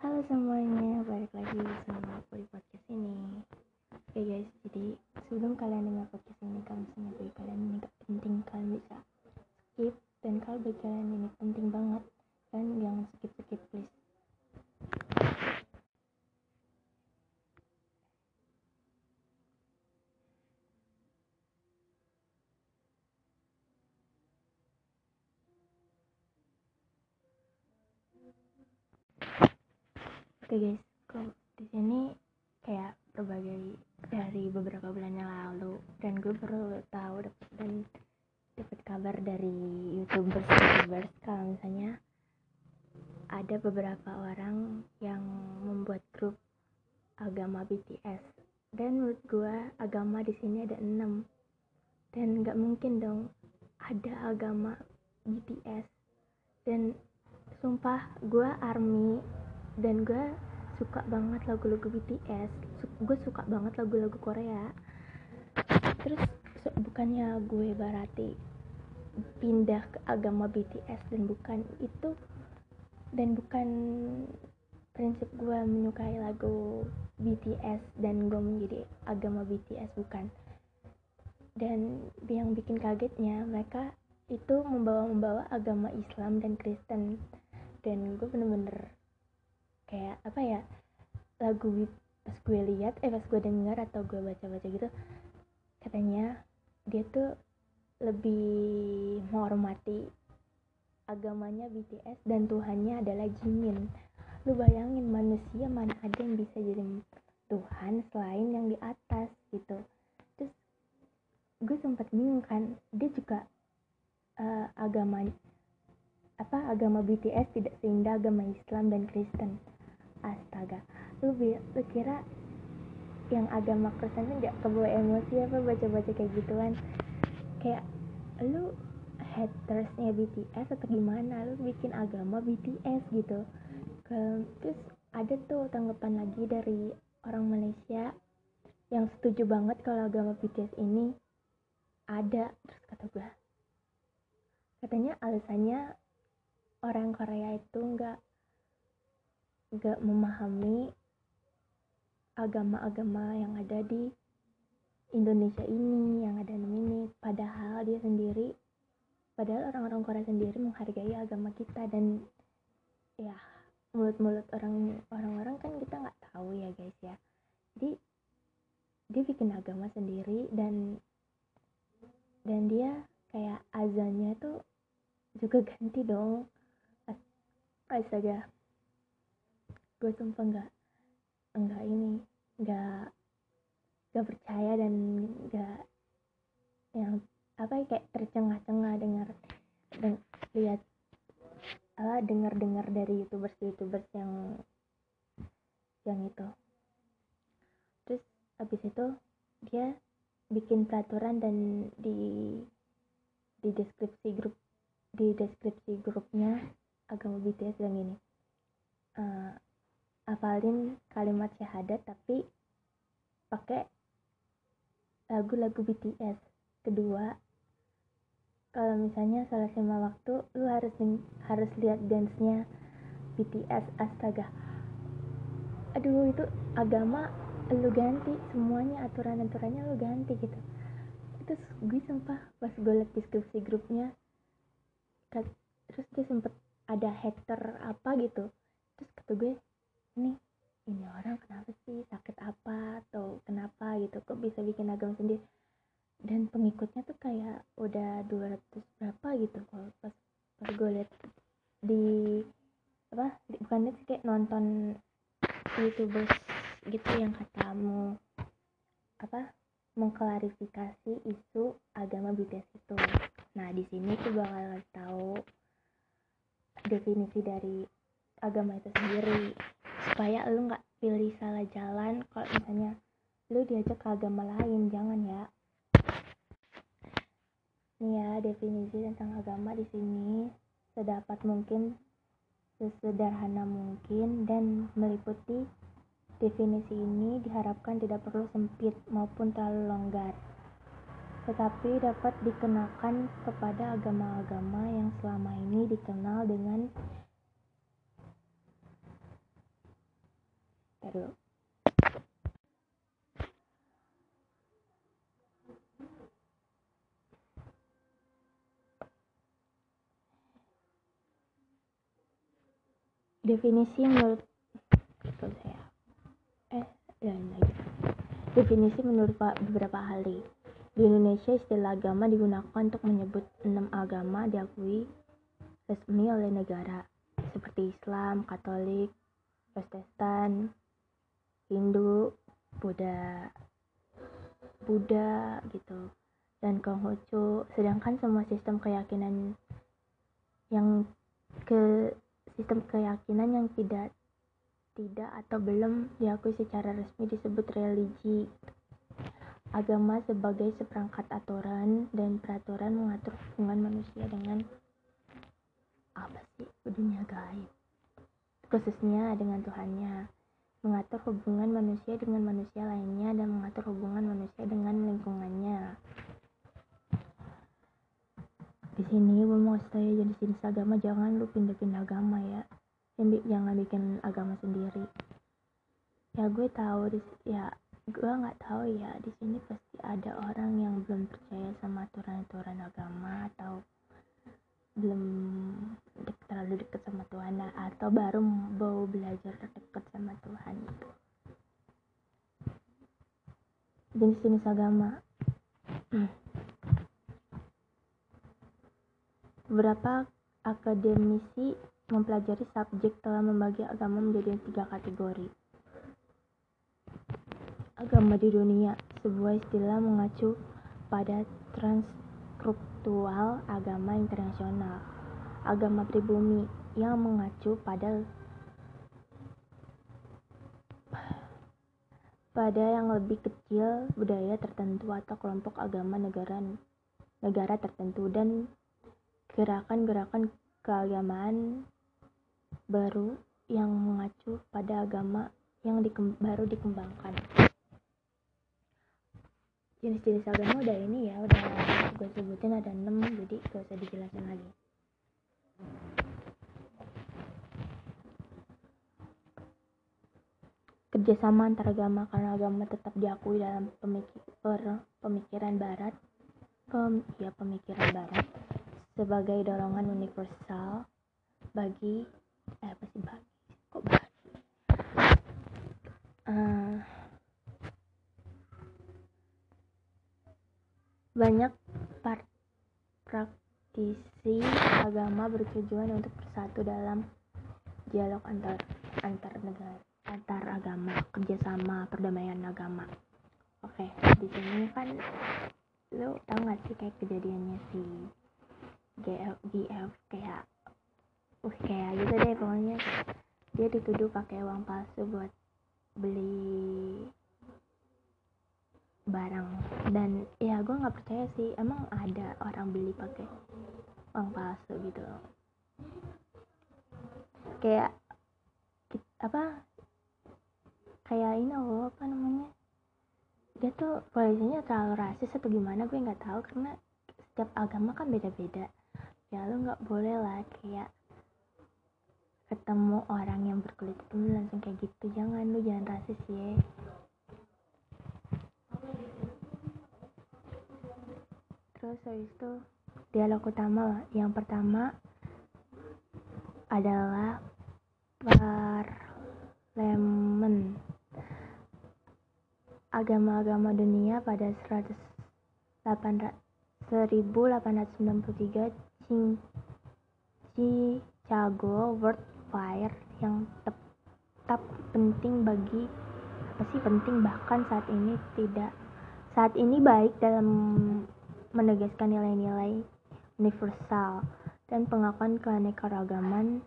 Halo semuanya, balik lagi sama aku di podcast ini. Oke guys, jadi sebelum kalian dengar ini Kalau misalnya bagi kalian ini gak penting, kalian bisa skip Dan kalau bagi kalian ini penting banget Kalian jangan skip-skip please Oke guys, kok di sini kayak berbagai dari beberapa bulan yang lalu dan gue baru tahu dapet, dan dapat kabar dari youtubers youtubers kalau misalnya ada beberapa orang yang membuat grup agama BTS dan menurut gue agama di sini ada enam dan nggak mungkin dong ada agama BTS dan sumpah gue army dan gue suka banget lagu-lagu BTS gue suka banget lagu-lagu Korea. Terus bukannya gue berarti pindah ke agama BTS dan bukan itu dan bukan prinsip gue menyukai lagu BTS dan gue menjadi agama BTS bukan. Dan yang bikin kagetnya mereka itu membawa-membawa agama Islam dan Kristen. Dan gue bener-bener kayak apa ya lagu pas gue lihat eh pas gue dengar atau gue baca-baca gitu katanya dia tuh lebih menghormati agamanya BTS dan Tuhannya adalah Jimin lu bayangin manusia mana ada yang bisa jadi Tuhan selain yang di atas gitu. Terus gue sempat bingung kan dia juga uh, agama apa agama BTS tidak seindah agama Islam dan Kristen astaga lu, lu kira yang agama Kristen nggak kebawa emosi apa baca-baca kayak gituan? Kayak lu hatersnya BTS atau gimana? Lu bikin agama BTS gitu. Terus ada tuh tanggapan lagi dari orang Malaysia yang setuju banget kalau agama BTS ini. Ada terus kata gue katanya alasannya orang Korea itu nggak gak memahami agama-agama yang ada di Indonesia ini yang ada ini. Padahal dia sendiri padahal orang-orang Korea sendiri menghargai agama kita. Dan ya mulut-mulut orang orang-orang kan kita nggak tahu ya guys ya. Jadi dia bikin agama sendiri dan dan dia kayak azannya tuh juga ganti dong. Astaga gue sumpah nggak nggak ini nggak nggak percaya dan nggak yang apa ya kayak tercengah-cengah dengar dan lihat apa dengar dengar dari youtubers youtubers yang yang itu. Terus habis itu dia bikin peraturan dan di di deskripsi grup di deskripsi grupnya agama BTS yang ini. Uh, hafalin kalimat syahadat tapi pakai lagu-lagu BTS kedua kalau misalnya salah lima waktu lu harus harus lihat dance-nya BTS astaga. Aduh itu agama lu ganti semuanya aturan-aturannya lu ganti gitu. Itu gue sumpah pas gue liat deskripsi grupnya terus dia sempet ada hater apa gitu. Terus kata gue ini ini orang kenapa sih? Sakit apa? Atau kenapa? Gitu. Kok bisa bikin agama sendiri? Dan pengikutnya tuh kayak udah 200 berapa gitu kalau pas pas gue liat di apa di, bukan sih kayak nonton youtubers gitu yang katamu apa mengklarifikasi isu agama BTS itu. Nah di sini tuh bakal tahu definisi dari agama itu sendiri supaya lu nggak pilih salah jalan kalau misalnya lu diajak ke agama lain jangan ya. Ini ya definisi tentang agama di sini sedapat mungkin sesederhana mungkin dan meliputi definisi ini diharapkan tidak perlu sempit maupun terlalu longgar. Tetapi dapat dikenakan kepada agama-agama yang selama ini dikenal dengan dulu definisi menurut saya. Eh ya lagi. Definisi menurut beberapa ahli. Di Indonesia istilah agama digunakan untuk menyebut enam agama diakui resmi oleh negara. Seperti Islam, Katolik, Protestan, Hindu, Buddha, Buddha gitu dan Konghucu. Sedangkan semua sistem keyakinan yang ke sistem keyakinan yang tidak tidak atau belum diakui secara resmi disebut religi. Agama sebagai seperangkat aturan dan peraturan mengatur hubungan manusia dengan apa sih? Dunia gaib. Khususnya dengan Tuhannya mengatur hubungan manusia dengan manusia lainnya dan mengatur hubungan manusia dengan lingkungannya. Di sini gue mau kasih jadi jenis agama jangan lu pindah-pindah agama ya. Jangan bikin agama sendiri. Ya gue tahu ya gue nggak tahu ya di sini pasti ada orang yang belum percaya sama aturan-aturan agama atau belum terlalu dekat sama Tuhan atau baru mau belajar dekat sama Tuhan gitu jenis-jenis agama Beberapa akademisi mempelajari subjek telah membagi agama menjadi tiga kategori. Agama di dunia, sebuah istilah mengacu pada transstruktural agama internasional. Agama pribumi yang mengacu pada pada yang lebih kecil budaya tertentu atau kelompok agama negara negara tertentu dan gerakan-gerakan keagamaan baru yang mengacu pada agama yang dikem baru dikembangkan. Jenis-jenis agama udah ini ya, udah gue sebutin ada 6, jadi gak usah dijelasin lagi. Kerjasama antar agama karena agama tetap diakui dalam pemikir, pemikiran barat, pem, ya pemikiran barat sebagai dorongan universal bagi eh apa sih bagi kok bagi uh, banyak praktisi agama bertujuan untuk bersatu dalam dialog antar antar negara antar agama kerjasama perdamaian agama. Oke di sini kan lu tau gak sih kayak kejadiannya sih GF GF kayak uh kayak gitu deh pokoknya. Dia dituduh pakai uang palsu buat beli barang. Dan ya gue nggak percaya sih. Emang ada orang beli pakai uang palsu gitu. Loh kayak apa kayak ini loh apa namanya? Dia tuh polisinya terlalu rasis atau gimana gue nggak tahu. Karena setiap agama kan beda-beda. Ya lu nggak boleh lah kayak ketemu orang yang berkulit hitam langsung kayak gitu. Jangan lu jangan rasis ya terus habis itu dialog utama yang pertama adalah parlemen. Agama-agama dunia pada 100 1893 Chicago World Fair yang tetap penting bagi apa sih penting bahkan saat ini tidak saat ini baik dalam menegaskan nilai-nilai universal dan pengakuan keanekaragaman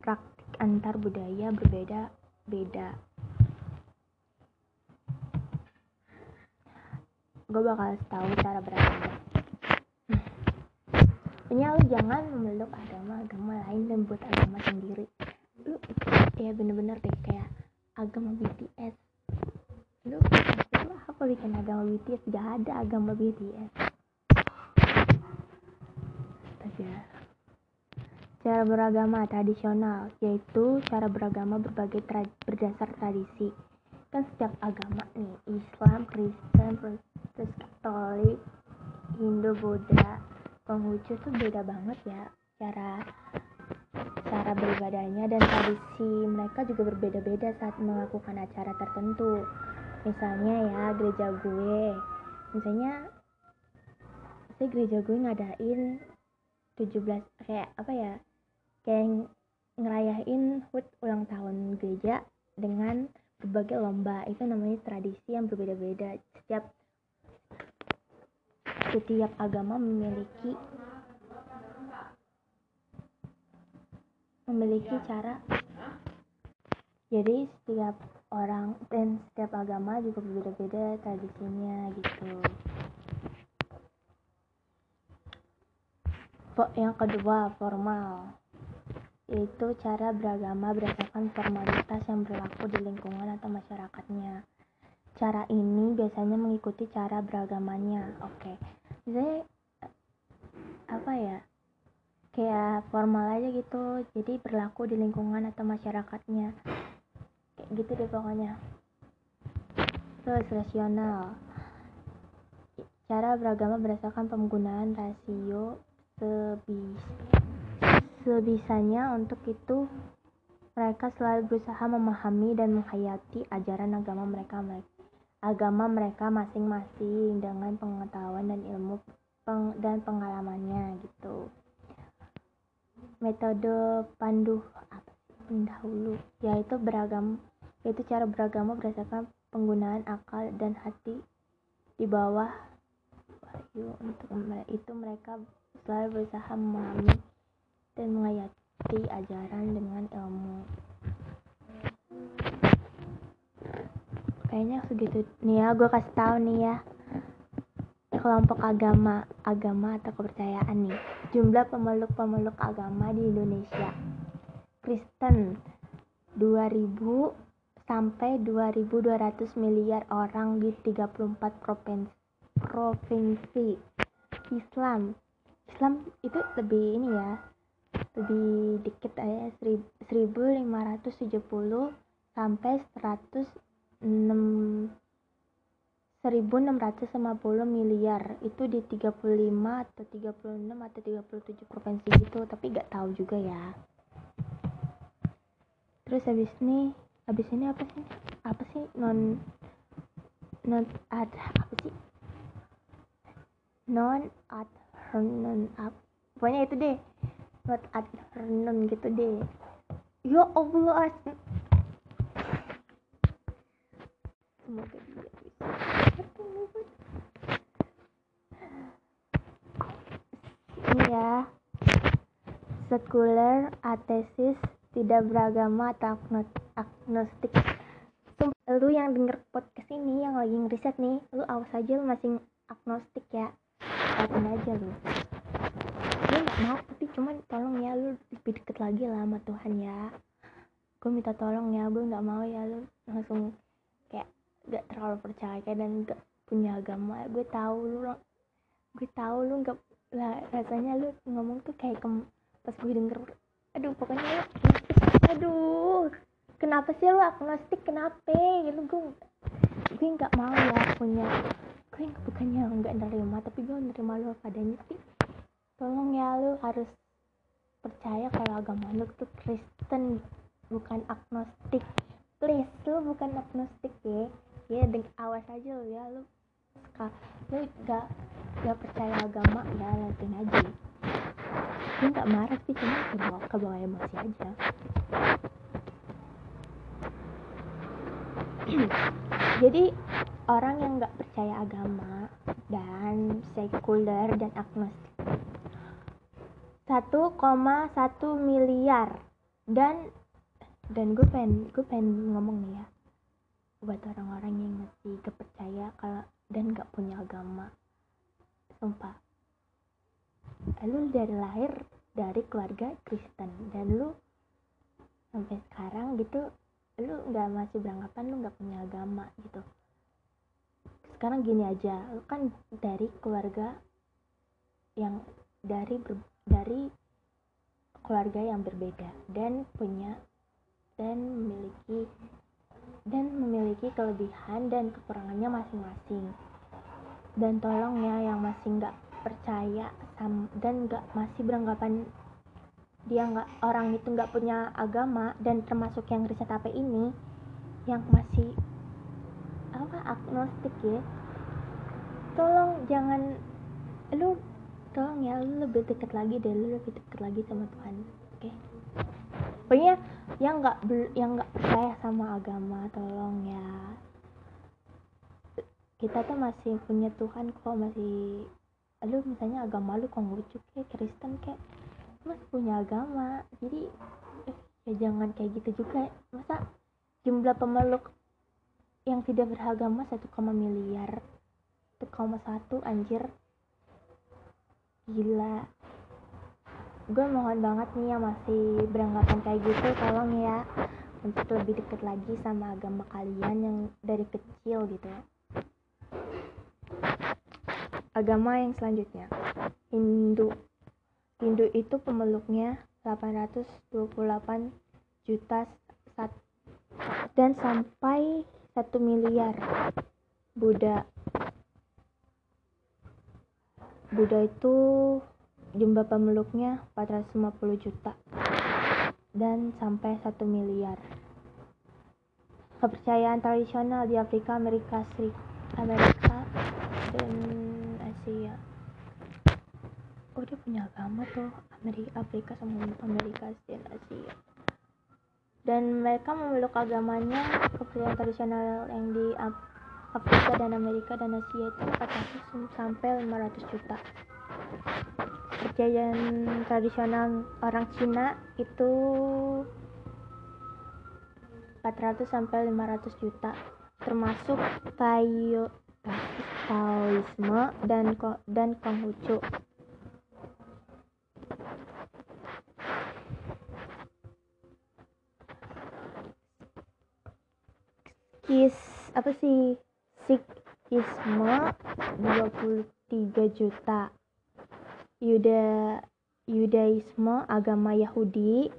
praktik antar budaya berbeda-beda. Gue bakal tahu cara beragama. Pokoknya lu jangan memeluk agama-agama lain dan buat agama sendiri. Lu ya bener-bener deh kayak agama BTS lu lu apa bikin agama BTS gak ada agama BTS aja Cara beragama tradisional yaitu cara beragama berbagai tra berdasar tradisi. Kan setiap agama nih, Islam, Kristen, Protestan, Katolik, Hindu, Buddha, Konghucu tuh beda banget ya cara cara beribadahnya dan tradisi mereka juga berbeda-beda saat melakukan acara tertentu. Misalnya ya gereja gue, misalnya saya gereja gue ngadain 17 kayak apa ya kayak ngerayain HUT ulang tahun gereja dengan berbagai lomba. Itu namanya tradisi yang berbeda-beda. Setiap setiap agama memiliki memiliki cara. Jadi setiap orang dan setiap agama juga berbeda-beda tradisinya gitu yang kedua formal yaitu cara beragama berdasarkan formalitas yang berlaku di lingkungan atau masyarakatnya. Cara ini biasanya mengikuti cara beragamanya. Oke, okay. misalnya apa ya? Kayak formal aja gitu, jadi berlaku di lingkungan atau masyarakatnya. Gitu deh pokoknya. Terus rasional. Cara beragama berdasarkan penggunaan rasio sebis sebisanya untuk itu mereka selalu berusaha memahami dan menghayati ajaran agama mereka agama mereka masing-masing dengan pengetahuan dan ilmu peng dan pengalamannya gitu metode pandu apa pendahulu yaitu beragam yaitu cara beragama berdasarkan penggunaan akal dan hati di bawah wahyu untuk itu mereka selalu berusaha memahami dan menghayati ajaran dengan ilmu. Kayaknya segitu nih ya, gue kasih tahu nih ya kelompok agama, agama atau kepercayaan nih. Jumlah pemeluk-pemeluk agama di Indonesia. Kristen 2000 sampai 2200 miliar orang di 34 provinsi. Provinsi. Islam. Islam itu lebih ini ya, lebih dikit aja 1570 sampai 106 1650 miliar itu di 35 atau 36 atau 37 provinsi gitu tapi gak tahu juga ya terus habis ini habis ini apa sih? Apa sih non non ad apa sih? Non ad non apa pokoknya itu deh. Buat afternoon gitu deh. Ya Allah. Semoga dia bisa ini ya. Sekuler atesis tidak beragama atau agnostik. Lu yang denger podcast ini yang lagi ngeriset nih lu awas aja lu masih agnostik ya. Awasin aja lu. Gue gak mau tapi cuman tolong ya lu lebih deket lagi lah sama Tuhan ya. Gue minta tolong ya gue nggak mau ya lu langsung kayak gak terlalu percaya dan gak punya agama. Gue tahu lu gue tahu lu nggak lah rasanya lu ngomong tuh kayak kem pas gue denger aduh pokoknya lu aduh kenapa sih lu agnostik? Kenapa? Gitu gue gue nggak mau ya punya gue bukannya nggak nerima tapi gue nerima lu padanya. Sih tolong ya lu harus percaya kalau agama lu tuh Kristen bukan agnostik. Please lu bukan agnostik ya. Ya dengan awas aja lu ya lu lu gak gak percaya agama ya lantin aja gue gak marah sih cuma ke bawah ke bawah emosi aja. Jadi orang yang gak percaya agama dan sekuler dan agnostik 1,1 miliar. Dan dan gue pengen gue pengen ngomong nih ya buat orang-orang yang masih gak percaya kalau dan gak punya agama. Sumpah lu dari lahir dari keluarga Kristen. Dan lu sampai sekarang gitu lu nggak masih beranggapan lu nggak punya agama gitu. Sekarang gini aja lu kan dari keluarga yang dari ber, dari keluarga yang berbeda. Dan punya dan memiliki dan memiliki kelebihan dan kekurangannya masing-masing. Dan tolong ya yang masih nggak percaya dan nggak masih beranggapan dia nggak orang itu nggak punya agama dan termasuk yang riset HP ini yang masih apa agnostik ya tolong jangan lu tolong ya lu lebih dekat lagi deh lu lebih dekat lagi sama Tuhan oke okay? pokoknya yang nggak yang nggak percaya sama agama tolong ya kita tuh masih punya Tuhan kok masih lu misalnya agama lu konghucu kayak Kristen kayak masih punya agama. Jadi eh, ya jangan kayak gitu juga. Masa jumlah pemeluk yang tidak beragama 1, miliar? 1,1 anjir. Gila. Gue mohon banget nih ya masih beranggapan kayak gitu tolong ya untuk lebih deket lagi sama agama kalian yang dari kecil gitu agama yang selanjutnya Hindu Hindu itu pemeluknya 828 juta dan sampai 1 miliar. Buddha Buddha itu jumlah pemeluknya 450 juta dan sampai 1 miliar. Kepercayaan tradisional di Afrika, Amerika Serikat, Amerika dan oh dia punya agama tuh Amerika Afrika sama Amerika dan Asia dan mereka memeluk agamanya kepercayaan tradisional yang di Afrika dan Amerika dan Asia itu 400 sampai 500 juta. Kepercayaan tradisional orang Cina itu 400 sampai 500 juta. Termasuk Taoisme dan dan Konghucu sih Sikhisme 23 juta. Yuda Yudaisme agama Yahudi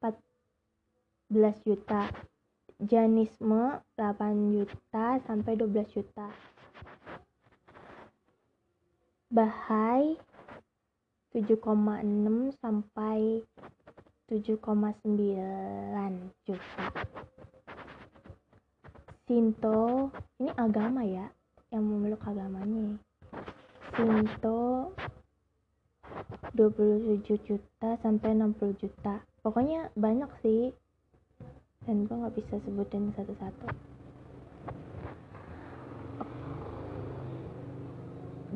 14 juta. Janisme 8 juta sampai 12 juta. Bahai 7,6 sampai 7,9 juta Sinto ini agama ya yang memeluk agamanya. Sinto 27 juta sampai 60 juta. Pokoknya banyak sih. Dan gue nggak bisa sebutin satu-satu.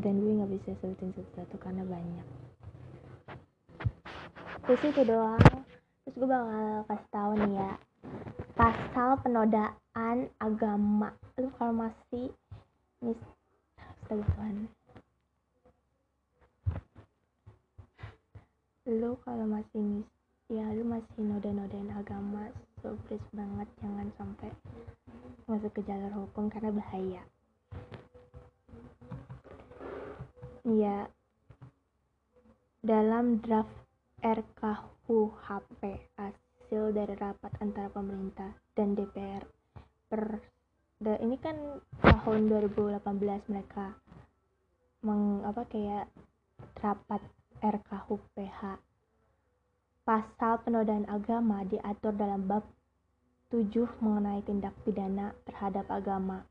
Dan gue nggak bisa sebutin satu-satu karena banyak. Terus itu doang. Terus gue bakal kasih tahu nih ya pasal penodaan agama. Lu kalau masih mis Tuhan. Lu kalau masih mis ya lu masih noda-nodain agama so please banget jangan sampai masuk ke jalur hukum karena bahaya. Ya dalam draft RKUHP hasil dari rapat antara pemerintah dan DPR per da, ini kan tahun 2018 mereka meng apa kayak rapat RKUPH pasal penodaan agama diatur dalam bab 7 mengenai tindak pidana terhadap agama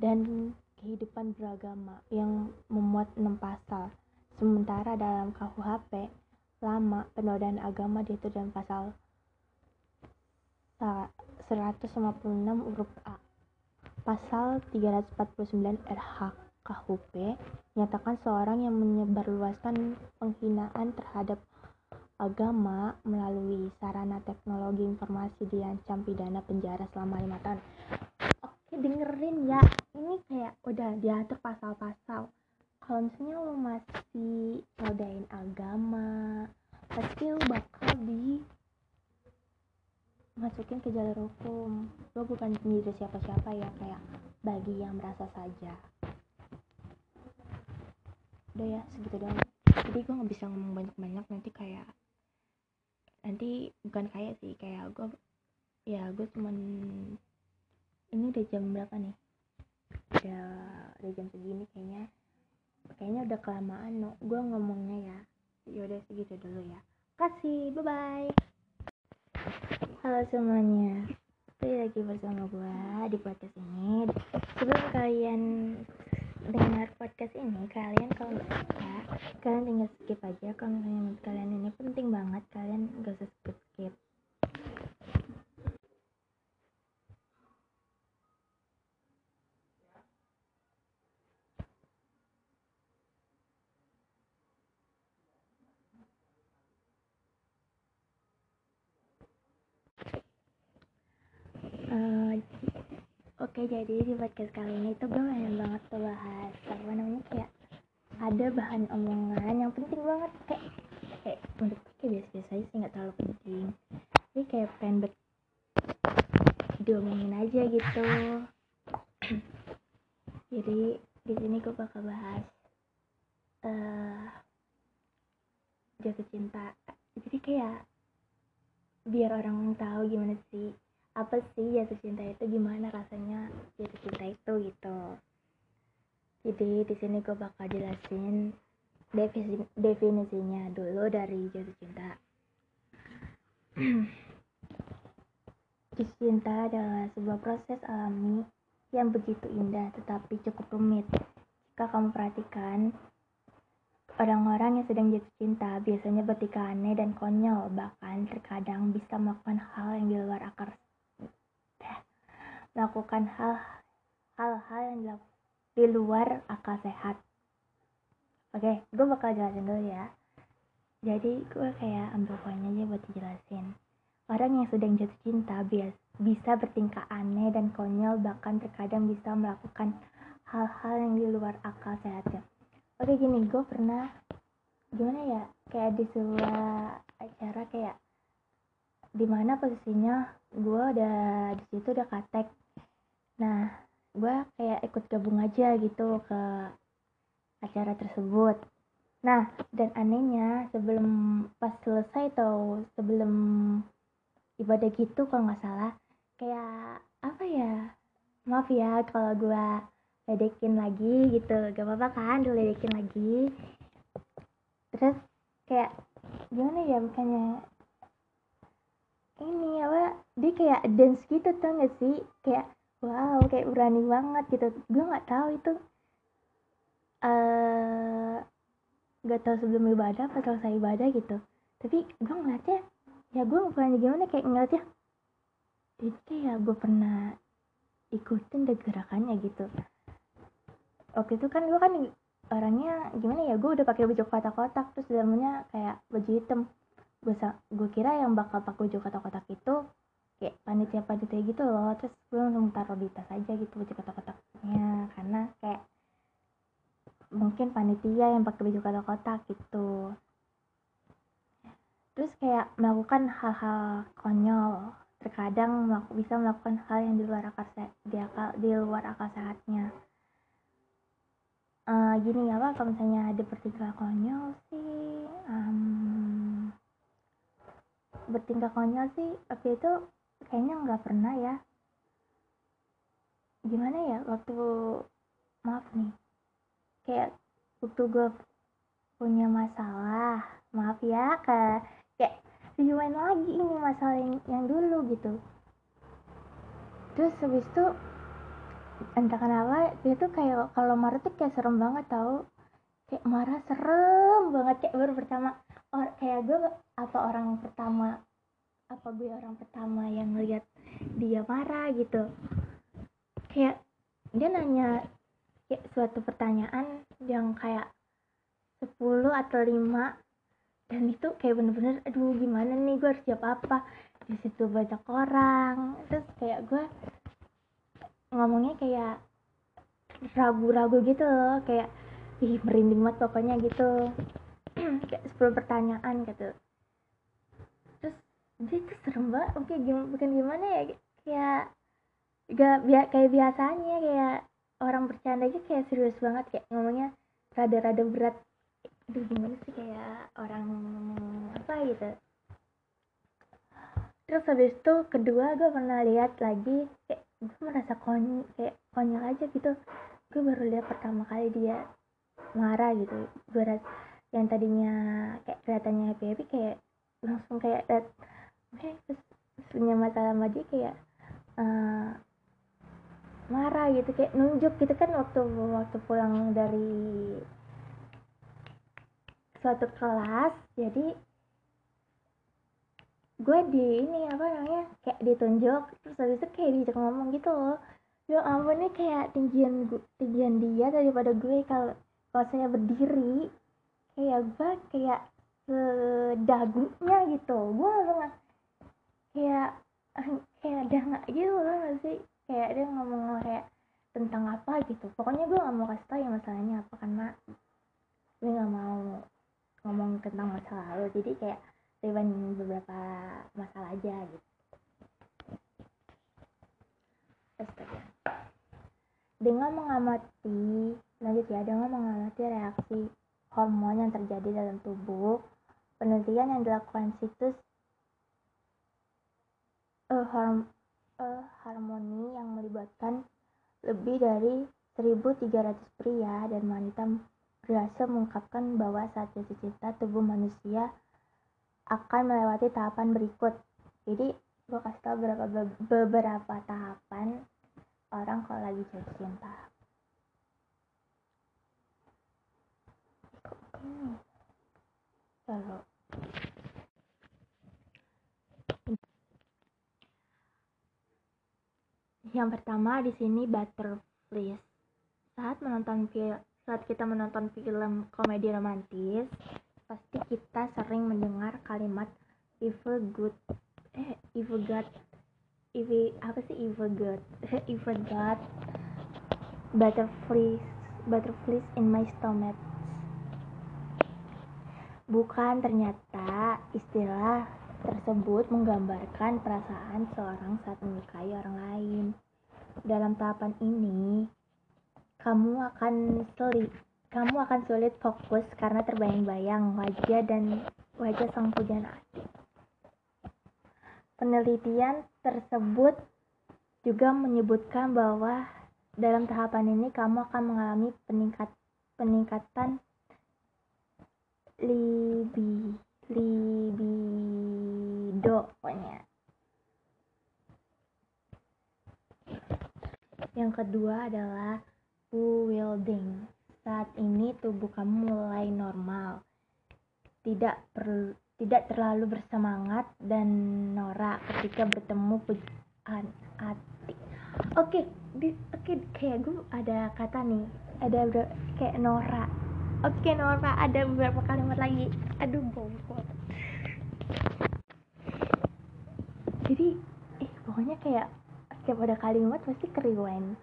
dan kehidupan beragama yang memuat 6 pasal. Sementara dalam KUHP lama penodaan agama diatur dalam pasal 156 huruf A. Pasal 349 RH KUP menyatakan seorang yang menyebarluaskan penghinaan terhadap agama melalui sarana teknologi informasi diancam pidana penjara selama lima tahun. Oke dengerin ya, ini kayak udah diatur pasal-pasal. Kalau misalnya lo masih ngodain agama, pasti lo bakal di masukin ke jalur hukum. Lo bukan sendiri siapa-siapa ya kayak bagi yang merasa saja. Udah ya segitu doang. Jadi gue nggak bisa ngomong banyak-banyak nanti kayak nanti bukan kayak sih kayak gue ya gue cuman ini udah jam berapa nih? Udah udah jam segini kayaknya. Kayaknya udah kelamaan no. Gue ngomongnya ya. Yaudah segitu dulu ya. Kasih bye bye halo semuanya. Kembali lagi bersama gue di podcast ini. Sebelum kalian dengar podcast ini kalian kalau nggak suka kalian tinggal skip aja. Kalau misalnya kalian ini penting banget kalian gak usah skip skip Eh, Oke jadi di podcast kali ini tuh gue pengen banget tuh bahas apa namanya kayak ada bahan omongan yang penting banget kayak kayak gue kayak biasa-biasa aja sih nggak terlalu penting. Tapi kayak pengen bet diomongin aja gitu. Jadi di sini gue bakal bahas eh jatuh cinta. Jadi kayak biar orang tahu gimana sih apa sih jatuh cinta itu gimana rasanya jatuh cinta itu gitu. Jadi di sini gue bakal jelasin definisi definisinya dulu dari jatuh cinta. Jatuh cinta adalah sebuah proses alami yang begitu indah tetapi cukup rumit. Jika kamu perhatikan Orang-orang yang sedang jatuh cinta biasanya bertingkah dan konyol, bahkan terkadang bisa melakukan hal yang di luar akar melakukan hal hal-hal yang di luar akal sehat. Oke, gue bakal jelasin dulu ya. Jadi gue kayak ambil poinnya aja buat dijelasin. Orang yang sedang jatuh cinta bias bisa bertingkah aneh dan konyol bahkan terkadang bisa melakukan hal-hal yang di luar akal sehatnya. Oke gini, gue pernah gimana ya kayak di sebuah acara kayak di mana posisinya gue udah di situ udah katek nah gue kayak ikut gabung aja gitu ke acara tersebut. Nah dan anehnya sebelum pas selesai atau sebelum ibadah gitu kalau nggak salah kayak apa ya maaf ya kalau gue ledekin lagi gitu gak apa-apa kan diledekin lagi. Terus kayak gimana ya bukannya ini apa dia kayak dance gitu tuh gak sih? Kayak wow kayak berani banget gitu. Gue nggak tahu itu eh nggak tahu sebelum ibadah pas selesai ibadah gitu. Tapi gue ngeliatnya ya gue bukannya gimana kayak ngeliatnya itu kayak gue pernah ikutin deh gerakannya gitu. Waktu itu kan gue kan orangnya gimana ya gue udah pakai baju kotak-kotak terus dalamnya kayak baju hitam. Gue kira yang bakal pakai baju kotak-kotak itu kayak panitia panitia gitu loh terus gue langsung taruh di tas aja gitu baju kotak-kotaknya karena kayak mungkin panitia yang pakai baju kotak-kotak gitu. Terus kayak melakukan hal-hal konyol terkadang melaku, bisa melakukan hal yang di luar akal di akal di luar akal sehatnya. Eh, gini pak kalau misalnya ada bertingkah konyol sih um, bertingkah konyol sih waktu itu kayaknya nggak pernah ya. Gimana ya waktu maaf nih. Kayak waktu gue punya masalah maaf ya ke kayak rewind lagi ini masalah yang, yang dulu gitu. Terus habis itu entah kenapa dia tuh kayak kalau marah tuh kayak serem banget tau. Kayak marah serem banget kayak baru pertama or, kayak gue apa orang pertama apa gue orang pertama yang ngeliat dia marah gitu. Kayak dia nanya kayak suatu pertanyaan yang kayak 10 atau 5 dan itu kayak bener-bener aduh gimana nih? Gue harus jawab apa? Di situ banyak orang terus kayak gue ngomongnya kayak ragu-ragu gitu loh kayak ih merinding banget pokoknya gitu. Kayak 10 pertanyaan gitu dia tuh serem banget oke gimana bukan gimana ya kayak gak bia kayak biasanya kayak orang bercanda aja kayak serius banget kayak ngomongnya rada-rada berat. Aduh gimana sih kayak orang apa gitu. Terus habis itu kedua gue pernah lihat lagi kayak gue merasa kony kayak konyol aja gitu. Gue baru lihat pertama kali dia marah gitu. Gue yang tadinya kayak kelihatannya happy happy kayak langsung kayak dat kayak punya masalah sama dia kayak uh, marah gitu kayak nunjuk gitu kan waktu waktu pulang dari suatu kelas. Jadi gue di ini apa namanya kayak ditunjuk terus habis itu kayak diajak ngomong gitu loh. Ya ampun nih kayak tinggian tinggian dia daripada gue kalau kalau saya berdiri. Kayak gue kayak sedagunya gitu. Gue langsung kayak kayak ada nggak gitu loh gak sih? Kayak dia ngomong kayak tentang apa gitu. Pokoknya gue nggak mau kasih tau ya masalahnya apa karena gue nggak mau ngomong tentang masa lalu. Jadi kayak rewind beberapa masalah aja gitu. Astaga. dengan mengamati lanjut ya dengan mengamati reaksi hormon yang terjadi dalam tubuh. Penelitian yang dilakukan situs uh, harm, uh, harmoni yang melibatkan lebih dari 1.300 pria dan wanita berhasil mengungkapkan bahwa saat jatuh cinta tubuh manusia akan melewati tahapan berikut. Jadi gue kasih tau beberapa beberapa tahapan orang kalau lagi jatuh cinta. Kalau yang pertama di sini butterflies. Saat menonton film saat kita menonton film komedi romantis, pasti kita sering mendengar kalimat evil good eh evil god evil apa sih evil god evil god butterflies butterflies in my stomach bukan ternyata istilah tersebut menggambarkan perasaan seorang saat menyukai orang lain dalam tahapan ini kamu akan sulit kamu akan sulit fokus karena terbayang-bayang wajah dan wajah sang pujana asli. Penelitian tersebut juga menyebutkan bahwa dalam tahapan ini kamu akan mengalami peningkat peningkatan libi libido pokoknya. Yang kedua adalah wielding. Saat ini tubuh kamu mulai normal. Tidak per, tidak terlalu bersemangat dan norak ketika bertemu pujaan hati. Oke, di oke kayak gue ada kata nih, ada kayak norak. Oke, norak ada beberapa kalimat lagi. Aduh, bongkot. Jadi, eh pokoknya kayak setiap ada kalimat pasti keriwen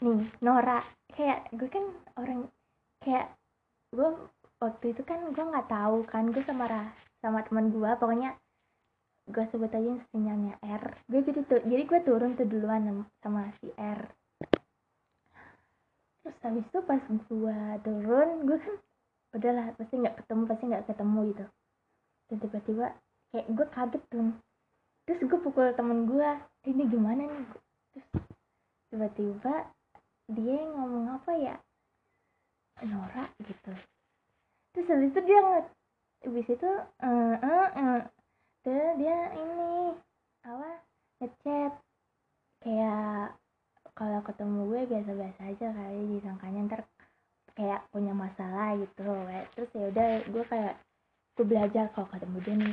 nih Nora kayak gue kan orang kayak gue waktu itu kan gue nggak tahu kan gue sama Rah, sama teman gue pokoknya gue sebut aja sinyalnya R gue jadi tuh jadi gue turun tuh duluan sama si R terus habis itu pas gue turun gue kan udahlah pasti nggak ketemu pasti nggak ketemu gitu. Dan tiba-tiba kayak gue kaget tuh terus gue pukul temen gue ini gimana nih? Terus tiba-tiba dia ngomong apa ya? Nora gitu. Terus habis itu dia habis itu uh, uh, uh. terus dia ini apa ngechat kayak kalau ketemu gue biasa-biasa aja kali disangkanya ntar kayak punya masalah gitu terus ya udah gue kayak gue belajar kalau ketemu dia nih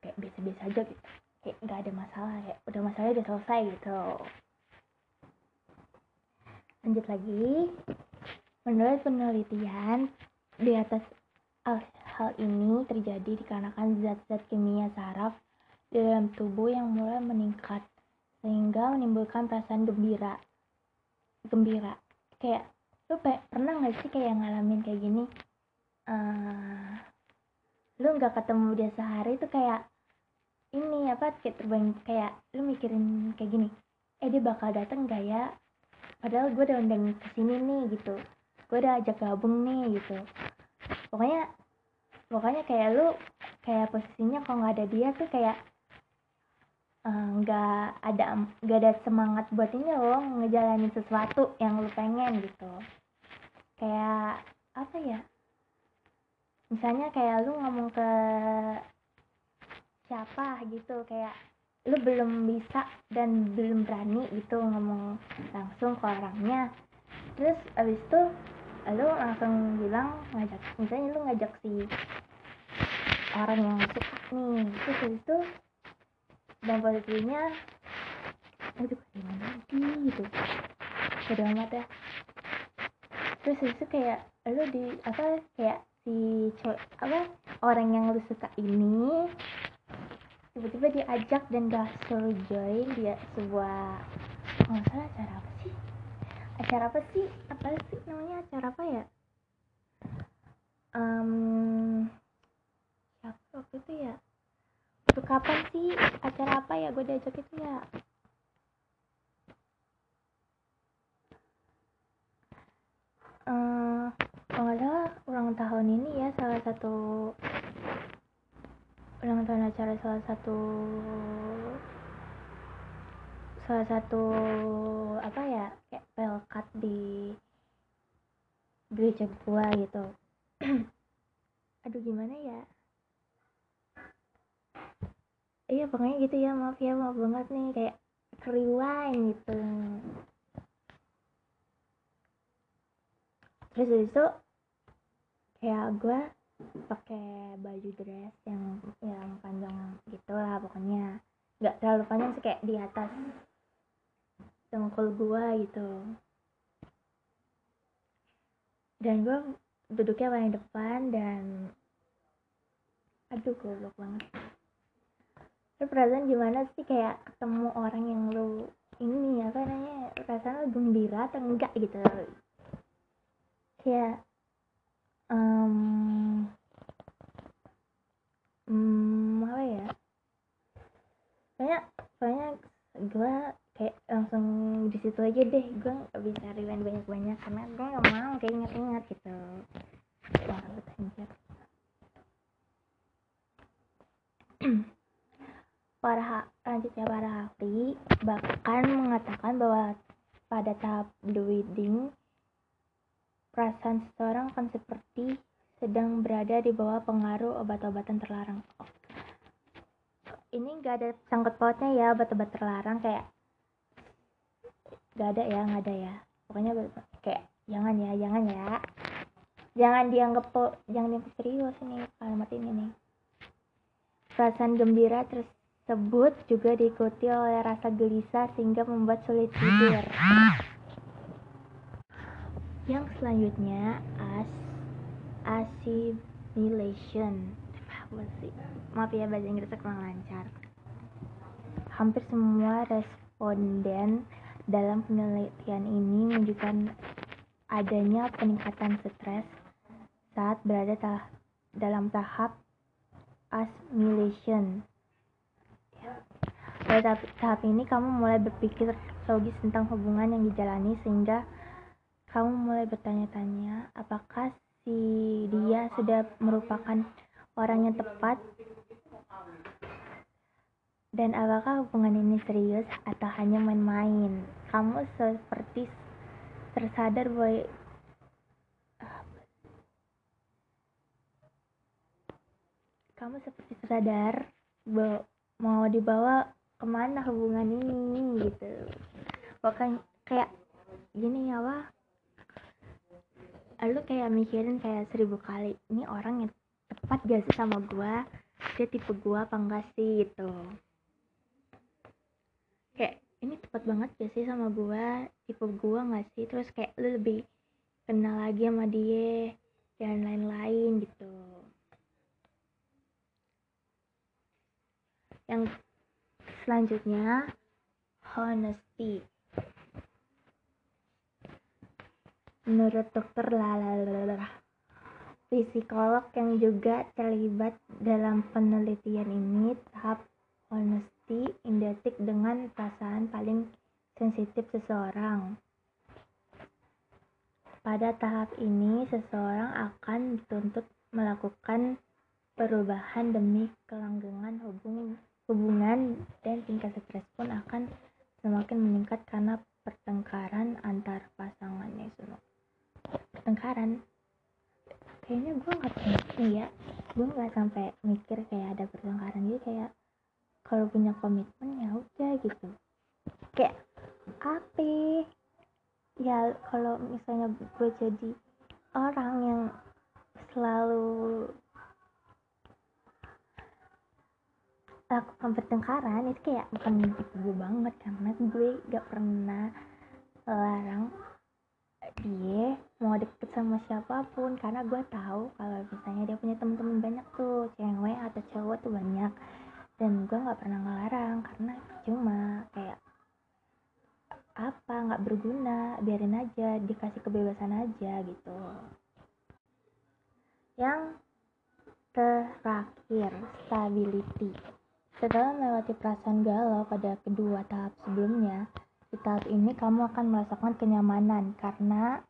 kayak biasa-biasa aja gitu. Kayak nggak ada masalah kayak udah masalahnya udah selesai gitu. Lanjut lagi. Menurut penelitian di atas hal ini terjadi dikarenakan zat-zat kimia saraf dalam tubuh yang mulai meningkat sehingga menimbulkan perasaan gembira gembira. Kayak lu pernah nggak sih kayak ngalamin kayak gini? Uh, lu nggak ketemu dia sehari itu kayak ini apa kayak terbang kayak lu mikirin kayak gini eh dia bakal datang gak ya? Padahal gue udah undang ke sini nih gitu. Gue udah ajak gabung nih gitu. Pokoknya pokoknya kayak lu kayak posisinya kalau nggak ada dia tuh kayak nggak uh, ada nggak ada semangat buat ini loh ngejalanin sesuatu yang lu pengen gitu. Kayak apa ya? Misalnya kayak lu ngomong ke siapa gitu kayak lu belum bisa dan belum berani gitu ngomong langsung ke orangnya. Terus abis itu lu langsung bilang ngajak misalnya lu ngajak si orang yang suka nih. Terus abis itu dan posisinya aduh gimana lagi gitu. Udah amat ya. Terus itu kayak lu di apa kayak si cowok apa orang yang lu suka ini tiba-tiba diajak dan gak suruh join dia sebuah nggak salah acara apa sih? Acara apa sih? Apa sih namanya acara apa ya? Um, siapa waktu itu ya waktu kapan sih? Acara apa ya gue diajak itu ya? Uh, ulang tahun ini ya salah satu ulang tahun acara salah satu salah satu apa ya kayak pelkat di gereja gua gitu. Aduh gimana ya iya pokoknya gitu ya maaf ya maaf banget nih kayak keriwain gitu. Terus itu kayak gue pakai baju dress yang yang panjang gitu lah pokoknya. Nggak terlalu panjang sih kayak di atas dengkul gua gitu. Dan gua duduknya paling depan dan aduh goblok banget lu perasaan gimana sih kayak ketemu orang yang lu ini apa namanya perasaan lu gembira atau enggak gitu? Kayak um, um, apa ya? Soalnya soalnya gue kayak langsung di situ aja deh gue gak bisa rewind banyak banyak karena gue gak mau kayak inget-inget gitu. Wah anjir para lanjutnya para ahli bahkan mengatakan bahwa pada tahap the wedding perasaan seseorang akan seperti sedang berada di bawah pengaruh obat-obatan terlarang. Ini gak ada sangkut pautnya ya obat-obat terlarang kayak gak ada ya, gak ada ya. Pokoknya kayak jangan ya, jangan ya. Jangan dianggap jangan dianggap serius ini kalimat ini nih. Perasaan gembira tersebut juga diikuti oleh rasa gelisah sehingga membuat sulit tidur. Yang selanjutnya as assimilation. Maaf ya bahasa Inggrisnya kurang lancar. Hampir semua responden dalam penelitian ini menunjukkan adanya peningkatan stres saat berada dalam tahap assimilation pada tahap, ini kamu mulai berpikir logis tentang hubungan yang dijalani sehingga kamu mulai bertanya-tanya apakah si dia sudah merupakan orang yang tepat? Dan apakah hubungan ini serius atau hanya main-main? Kamu seperti tersadar bahwa kamu seperti sadar bahwa mau dibawa ke mana hubungan ini gitu. Bahkan kayak gini ya wah lu kayak mikirin kayak seribu kali ini orang yang tepat gak sih sama gua? Dia tipe gua apa enggak sih? Gitu. Kayak ini tepat banget gak sih sama gua? Tipe gua nggak sih? Terus kayak lu lebih kenal lagi sama dia dan lain-lain gitu. Yang selanjutnya honesty Menurut dokter Lalala, psikolog yang juga terlibat dalam penelitian ini, tahap honesty identik dengan perasaan paling sensitif seseorang. Pada tahap ini, seseorang akan dituntut melakukan perubahan demi kelanggengan hubung, hubungan dan tingkat stres pun akan semakin meningkat karena pertengkaran antar pasangannya itu pertengkaran? Kayaknya gue nggak pernah ya. Gue nggak sampai mikir kayak ada pertengkaran. Gitu kayak kalau punya komitmen ya udah gitu. Kayak apa? Ya kalau misalnya gue jadi orang yang selalu lakukan pertengkaran itu kayak bukan tipe gue banget karena gue gak pernah larang dia mau deket sama siapa pun. Karena gue tahu kalau misalnya dia punya temen-temen banyak tuh cewek atau cowok tuh banyak. Dan gue nggak pernah ngelarang karena cuma kayak apa nggak berguna biarin aja dikasih kebebasan aja gitu. Yang terakhir stability setelah melewati perasaan galau pada kedua tahap sebelumnya di tahap ini kamu akan merasakan kenyamanan karena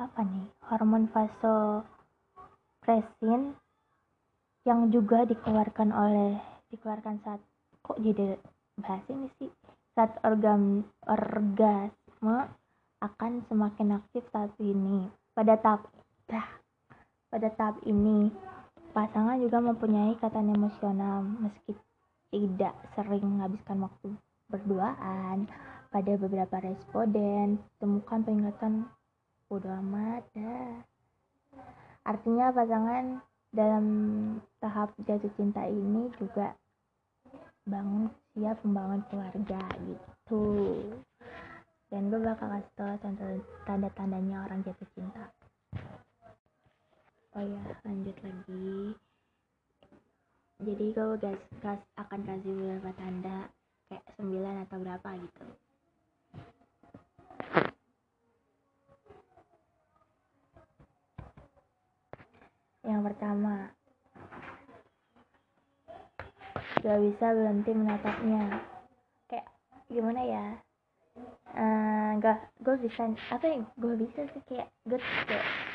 apa nih? Hormon vasopressin yang juga dikeluarkan oleh dikeluarkan saat kok jadi bahas ini sih? Saat organ orgasme akan semakin aktif saat ini. Pada tahap pada tahap ini pasangan juga mempunyai ikatan emosional meski tidak sering menghabiskan waktu berduaan. Pada beberapa responden temukan peringatan bodo amat artinya pasangan dalam tahap jatuh cinta ini juga bangun siap membangun keluarga gitu. Dan gue bakal kasih tau tanda-tandanya orang jatuh cinta oh ya lanjut lagi. Jadi gue gas, akan kasih beberapa tanda kayak 9 atau berapa gitu. Yang pertama gak bisa berhenti menatapnya. Kayak gimana ya? Uh, gak gue bisa apa yang gue bisa sih kayak gue kayak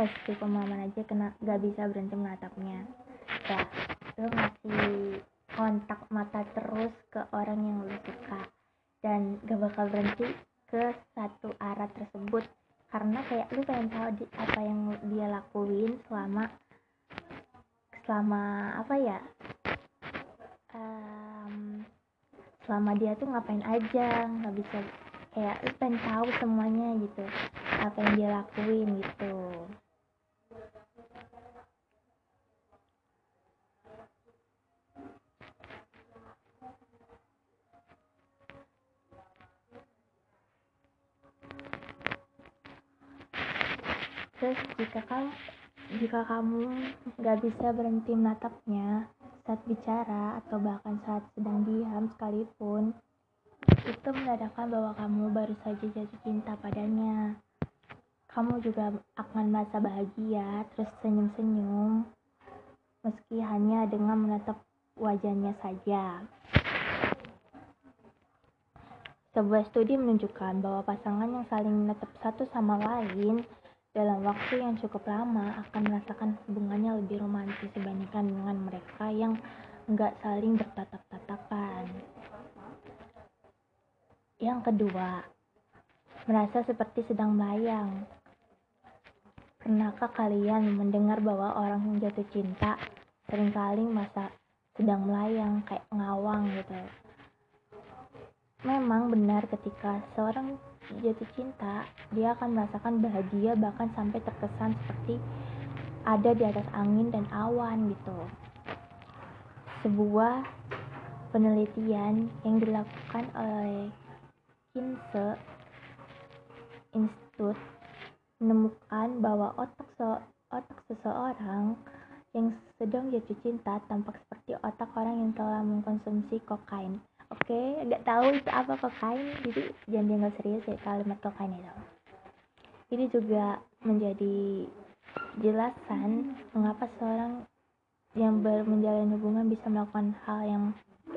kasih pemahaman aja kena gak bisa berhenti menatapnya. Kayak lo ngasih kontak mata terus ke orang yang lu suka. Dan gak bakal berhenti ke satu arah tersebut. Karena kayak lu pengen tahu di, apa yang dia lakuin selama selama apa ya? Um, selama dia tuh ngapain aja nggak bisa kayak lu pengen tahu semuanya gitu. Apa yang dia lakuin gitu kamu jika kamu nggak bisa berhenti menatapnya saat bicara atau bahkan saat sedang diam sekalipun itu menandakan bahwa kamu baru saja jatuh cinta padanya. Kamu juga akan merasa bahagia terus senyum-senyum meski hanya dengan menatap wajahnya saja. Sebuah studi menunjukkan bahwa pasangan yang saling menatap satu sama lain dalam waktu yang cukup lama akan merasakan hubungannya lebih romantis dibandingkan dengan mereka yang nggak saling bertatap-tatapan. Yang kedua, merasa seperti sedang melayang. Pernahkah kalian mendengar bahwa orang yang jatuh cinta sering kali masa sedang melayang kayak ngawang gitu? Memang benar ketika seorang jatuh cinta, dia akan merasakan bahagia bahkan sampai terkesan seperti ada di atas angin dan awan gitu. Sebuah penelitian yang dilakukan oleh Kinse Institute menemukan bahwa otak so otak seseorang yang sedang jatuh cinta tampak seperti otak orang yang telah mengkonsumsi kokain oke okay, nggak tahu itu apa kokain jadi jangan dianggap serius ya kalimat kokain itu. Ini juga menjadi jelasan mengapa seorang yang ber menjalin hubungan bisa melakukan hal yang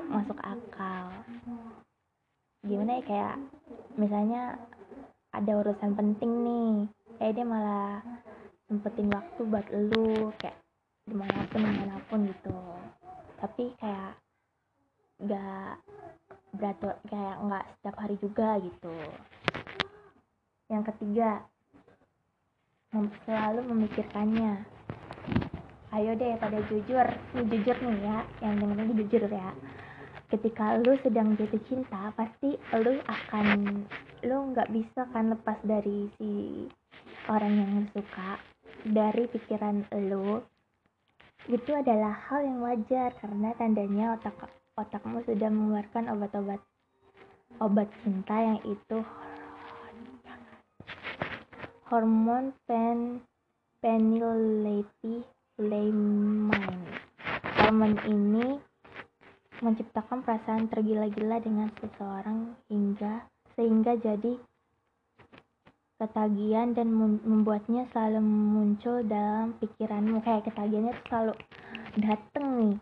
masuk akal. Gimana ya kayak misalnya ada urusan penting nih eh dia malah sempetin waktu buat lu kayak di mana pun di mana pun gitu. Tapi kayak nggak berat kayak nggak setiap hari juga gitu. Yang ketiga mem selalu memikirkannya. Ayo deh pada jujur. Ini jujur nih ya yang dengerin jujur ya. Ketika lu sedang jatuh cinta pasti lu akan lu nggak bisa kan lepas dari si orang yang lu suka dari pikiran lu. Itu adalah hal yang wajar karena tandanya otak otakmu sudah mengeluarkan obat-obat obat cinta yang itu hormon pen phenylethylamine hormon ini menciptakan perasaan tergila-gila dengan seseorang hingga sehingga jadi ketagihan dan membuatnya selalu muncul dalam pikiranmu. Kayak ketagihannya selalu dateng nih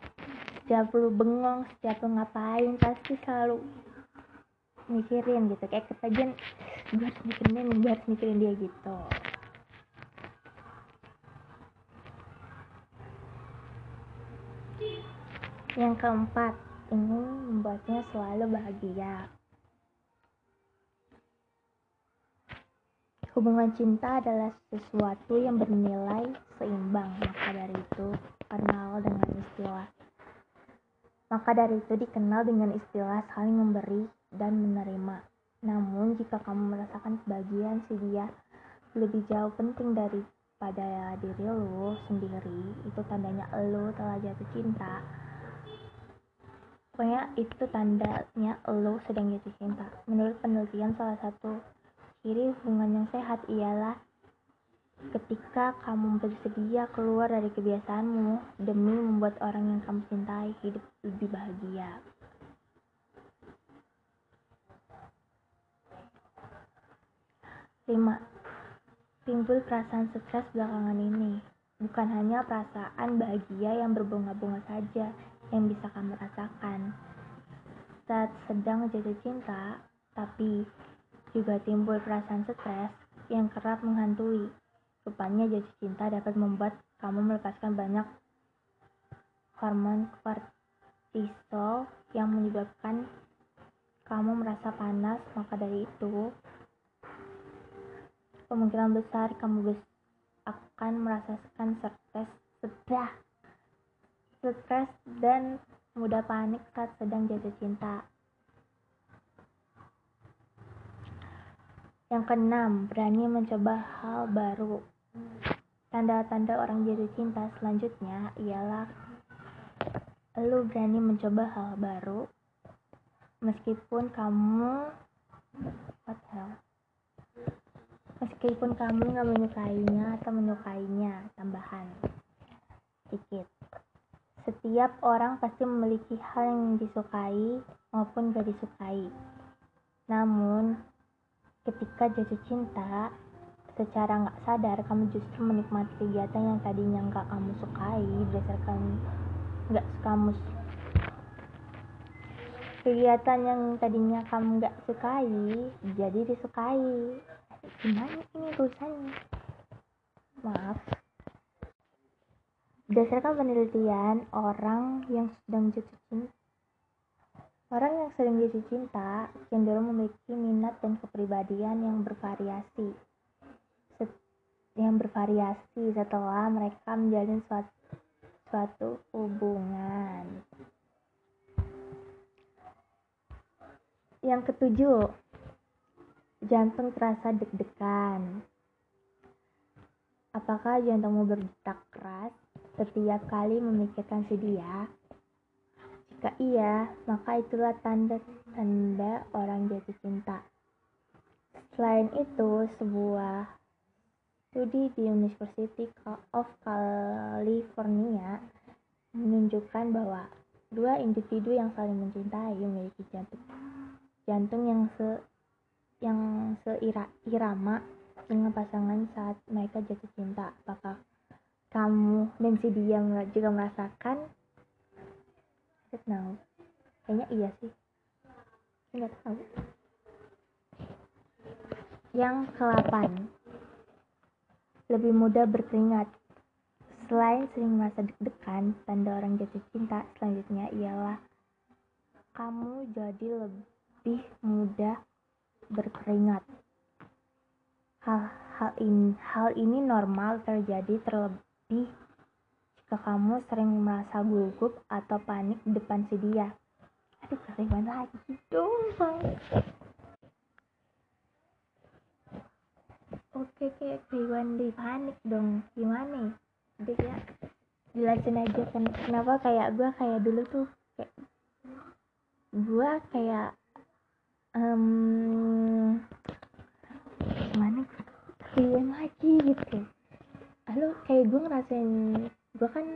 setiap lu bengong setiap lu ngapain pasti selalu mikirin gitu kayak ketagihan gue harus mikirin dia gue mikirin dia gitu yang keempat ini membuatnya selalu bahagia. Hubungan cinta adalah sesuatu yang bernilai seimbang, maka dari itu kenal dengan istilah. Maka dari itu dikenal dengan istilah saling memberi dan menerima. Namun jika kamu merasakan kebahagiaan si dia lebih jauh penting daripada diri lo sendiri, itu tandanya lo telah jatuh cinta. Pokoknya itu tandanya lo sedang jatuh cinta. Menurut penelitian salah satu ciri hubungan yang sehat ialah ketika kamu bersedia keluar dari kebiasaanmu demi membuat orang yang kamu cintai hidup lebih bahagia. Lima timbul perasaan stres belakangan ini. Bukan hanya perasaan bahagia yang berbunga-bunga saja yang bisa kamu rasakan. Saat sedang jatuh cinta, tapi juga timbul perasaan stres yang kerap menghantui. Rupanya jatuh cinta dapat membuat kamu melepaskan banyak hormon kortisol yang menyebabkan kamu merasa panas, maka dari itu kemungkinan besar kamu akan merasakan stres setelah stres dan mudah panik saat sedang jatuh cinta. Yang keenam, berani mencoba hal baru. Tanda-tanda orang jatuh cinta selanjutnya ialah lu berani mencoba hal baru meskipun kamu what hell meskipun kamu nggak menyukainya atau menyukainya tambahan sedikit setiap orang pasti memiliki hal yang disukai maupun gak disukai. Namun, ketika jatuh cinta, secara nggak sadar kamu justru menikmati kegiatan yang tadinya nggak kamu sukai berdasarkan nggak kamu kegiatan yang tadinya kamu nggak sukai jadi disukai. Gimana ini tulisannya maaf. Berdasarkan penelitian, orang yang sedang jatuh cinta Orang yang sedang jatuh cinta cenderung memiliki minat dan kepribadian yang bervariasi. Yang bervariasi setelah mereka menjalin suatu, suatu hubungan. Yang ketujuh, jantung terasa deg-degan. Apakah jantungmu berdetak keras setiap kali memikirkan si dia? Jika iya, maka itulah tanda-tanda orang jatuh cinta. Selain itu, sebuah studi di University of California menunjukkan bahwa dua individu yang saling mencintai memiliki jantung jantung yang se yang seirama dengan pasangan saat mereka jatuh cinta. Apakah kamu dan si dia juga merasakan? I don't. Kayaknya iya sih. Enggak tahu. Yang ke-8. Lebih mudah berkeringat. Selain sering merasa deg-degan, tanda orang jatuh cinta selanjutnya ialah kamu jadi lebih mudah berkeringat. Hal, hal, ini, hal ini normal terjadi terlebih jika kamu sering merasa gugup atau panik depan si dia. Aduh, keringat lagi dong, Oke, kayak keringat di panik dong. Gimana? Jadi ya jelasin aja kan kenapa kayak gue kayak dulu tuh kayak gue kayak um, gimana kalian lagi gitu lalu kayak gue ngerasain gue kan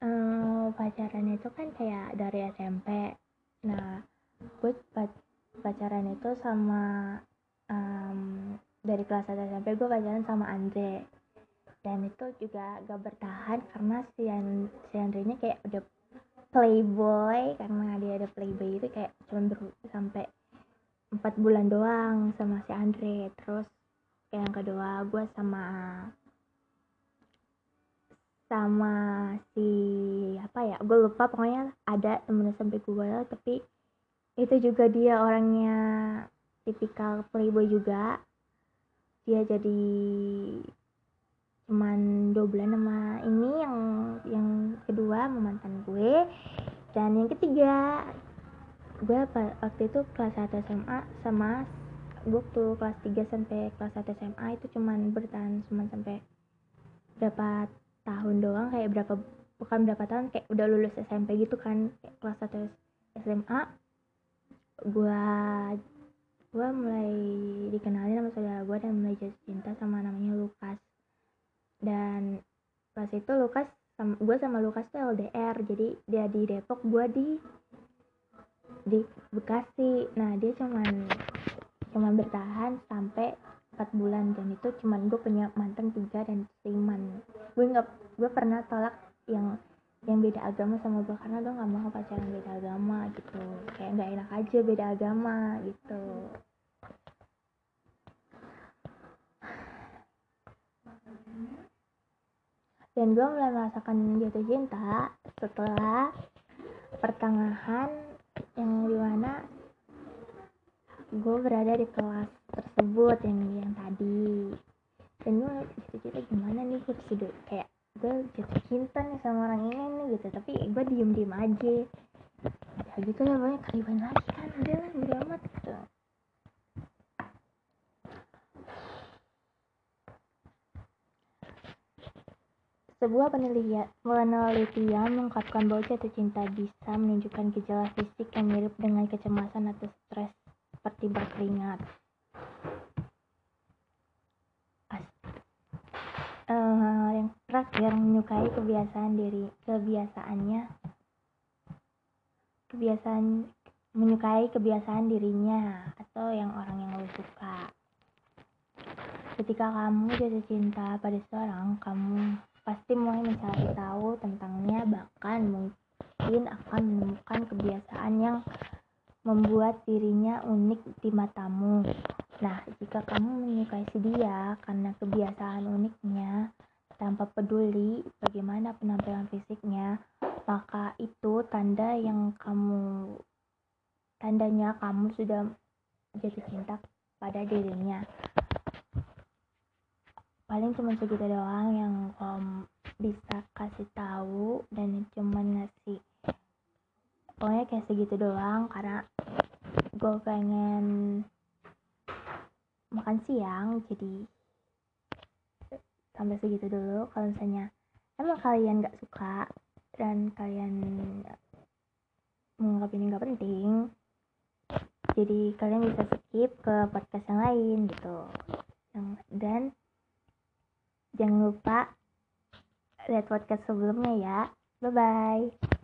um, pacaran itu kan kayak dari SMP nah gue pacaran itu sama um, dari kelas 1 SMP gue pacaran sama Andre. Dan itu juga gak bertahan karena si, An si Andre nya kayak udah playboy karena dia ada playboy itu kayak cuma ber sampai empat bulan doang sama si Andre. Terus yang kedua gue sama sama si apa ya gue lupa pokoknya ada temen SMP gue tapi itu juga dia orangnya tipikal playboy juga dia jadi cuman bulan sama ini yang yang kedua sama mantan gue dan yang ketiga gue waktu itu kelas 1 SMA sama gue tuh kelas 3 sampai kelas 1 SMA itu cuman bertahan cuma sampai berapa tahun doang kayak berapa bukan berapa tahun kayak udah lulus SMP gitu kan kayak kelas 1 SMA gue gue mulai dikenalin sama saudara gue dan mulai jatuh cinta sama namanya Lukas. Dan pas itu Lukas sama, gue sama Lukas tuh LDR jadi dia di Depok gue di di Bekasi. Nah dia cuman cuman bertahan sampai 4 bulan dan itu cuman gue punya mantan tiga dan siman gue nggak gue pernah tolak yang yang beda agama sama gue karena gue nggak mau pacaran beda agama gitu. Kayak nggak enak aja beda agama gitu. Dan gue mulai merasakan jatuh cinta setelah pertengahan yang di mana gue berada di kelas tersebut yang yang tadi. Dan gue jatuh cinta gimana nih gue sudah kayak gue jatuh cinta nih sama orang ini nih gitu. Tapi gue diem diem aja. Ya gitu ya banyak kaliban lagi kan. Udah lah udah amat gitu. Sebuah penelitian, penelitian mengungkapkan bahwa jatuh cinta bisa menunjukkan gejala fisik yang mirip dengan kecemasan atau stres seperti berkeringat. Uh, yang terakhir menyukai kebiasaan diri kebiasaannya kebiasaan menyukai kebiasaan dirinya atau yang orang yang lo suka ketika kamu jatuh cinta pada seorang kamu pasti mulai mencari tahu tentangnya bahkan mungkin akan menemukan kebiasaan yang membuat dirinya unik di matamu. Nah, jika kamu menyukai si dia karena kebiasaan uniknya tanpa peduli bagaimana penampilan fisiknya, maka itu tanda yang kamu tandanya kamu sudah jatuh cinta pada dirinya. Paling cuma segitu doang yang om bisa kasih tahu dan cuma ngasih pokoknya kayak segitu doang karena gue pengen makan siang jadi sampai segitu dulu kalau misalnya emang kalian gak suka dan kalian menganggap ini gak penting jadi kalian bisa skip ke podcast yang lain gitu dan Jangan lupa lihat podcast sebelumnya ya. Bye-bye.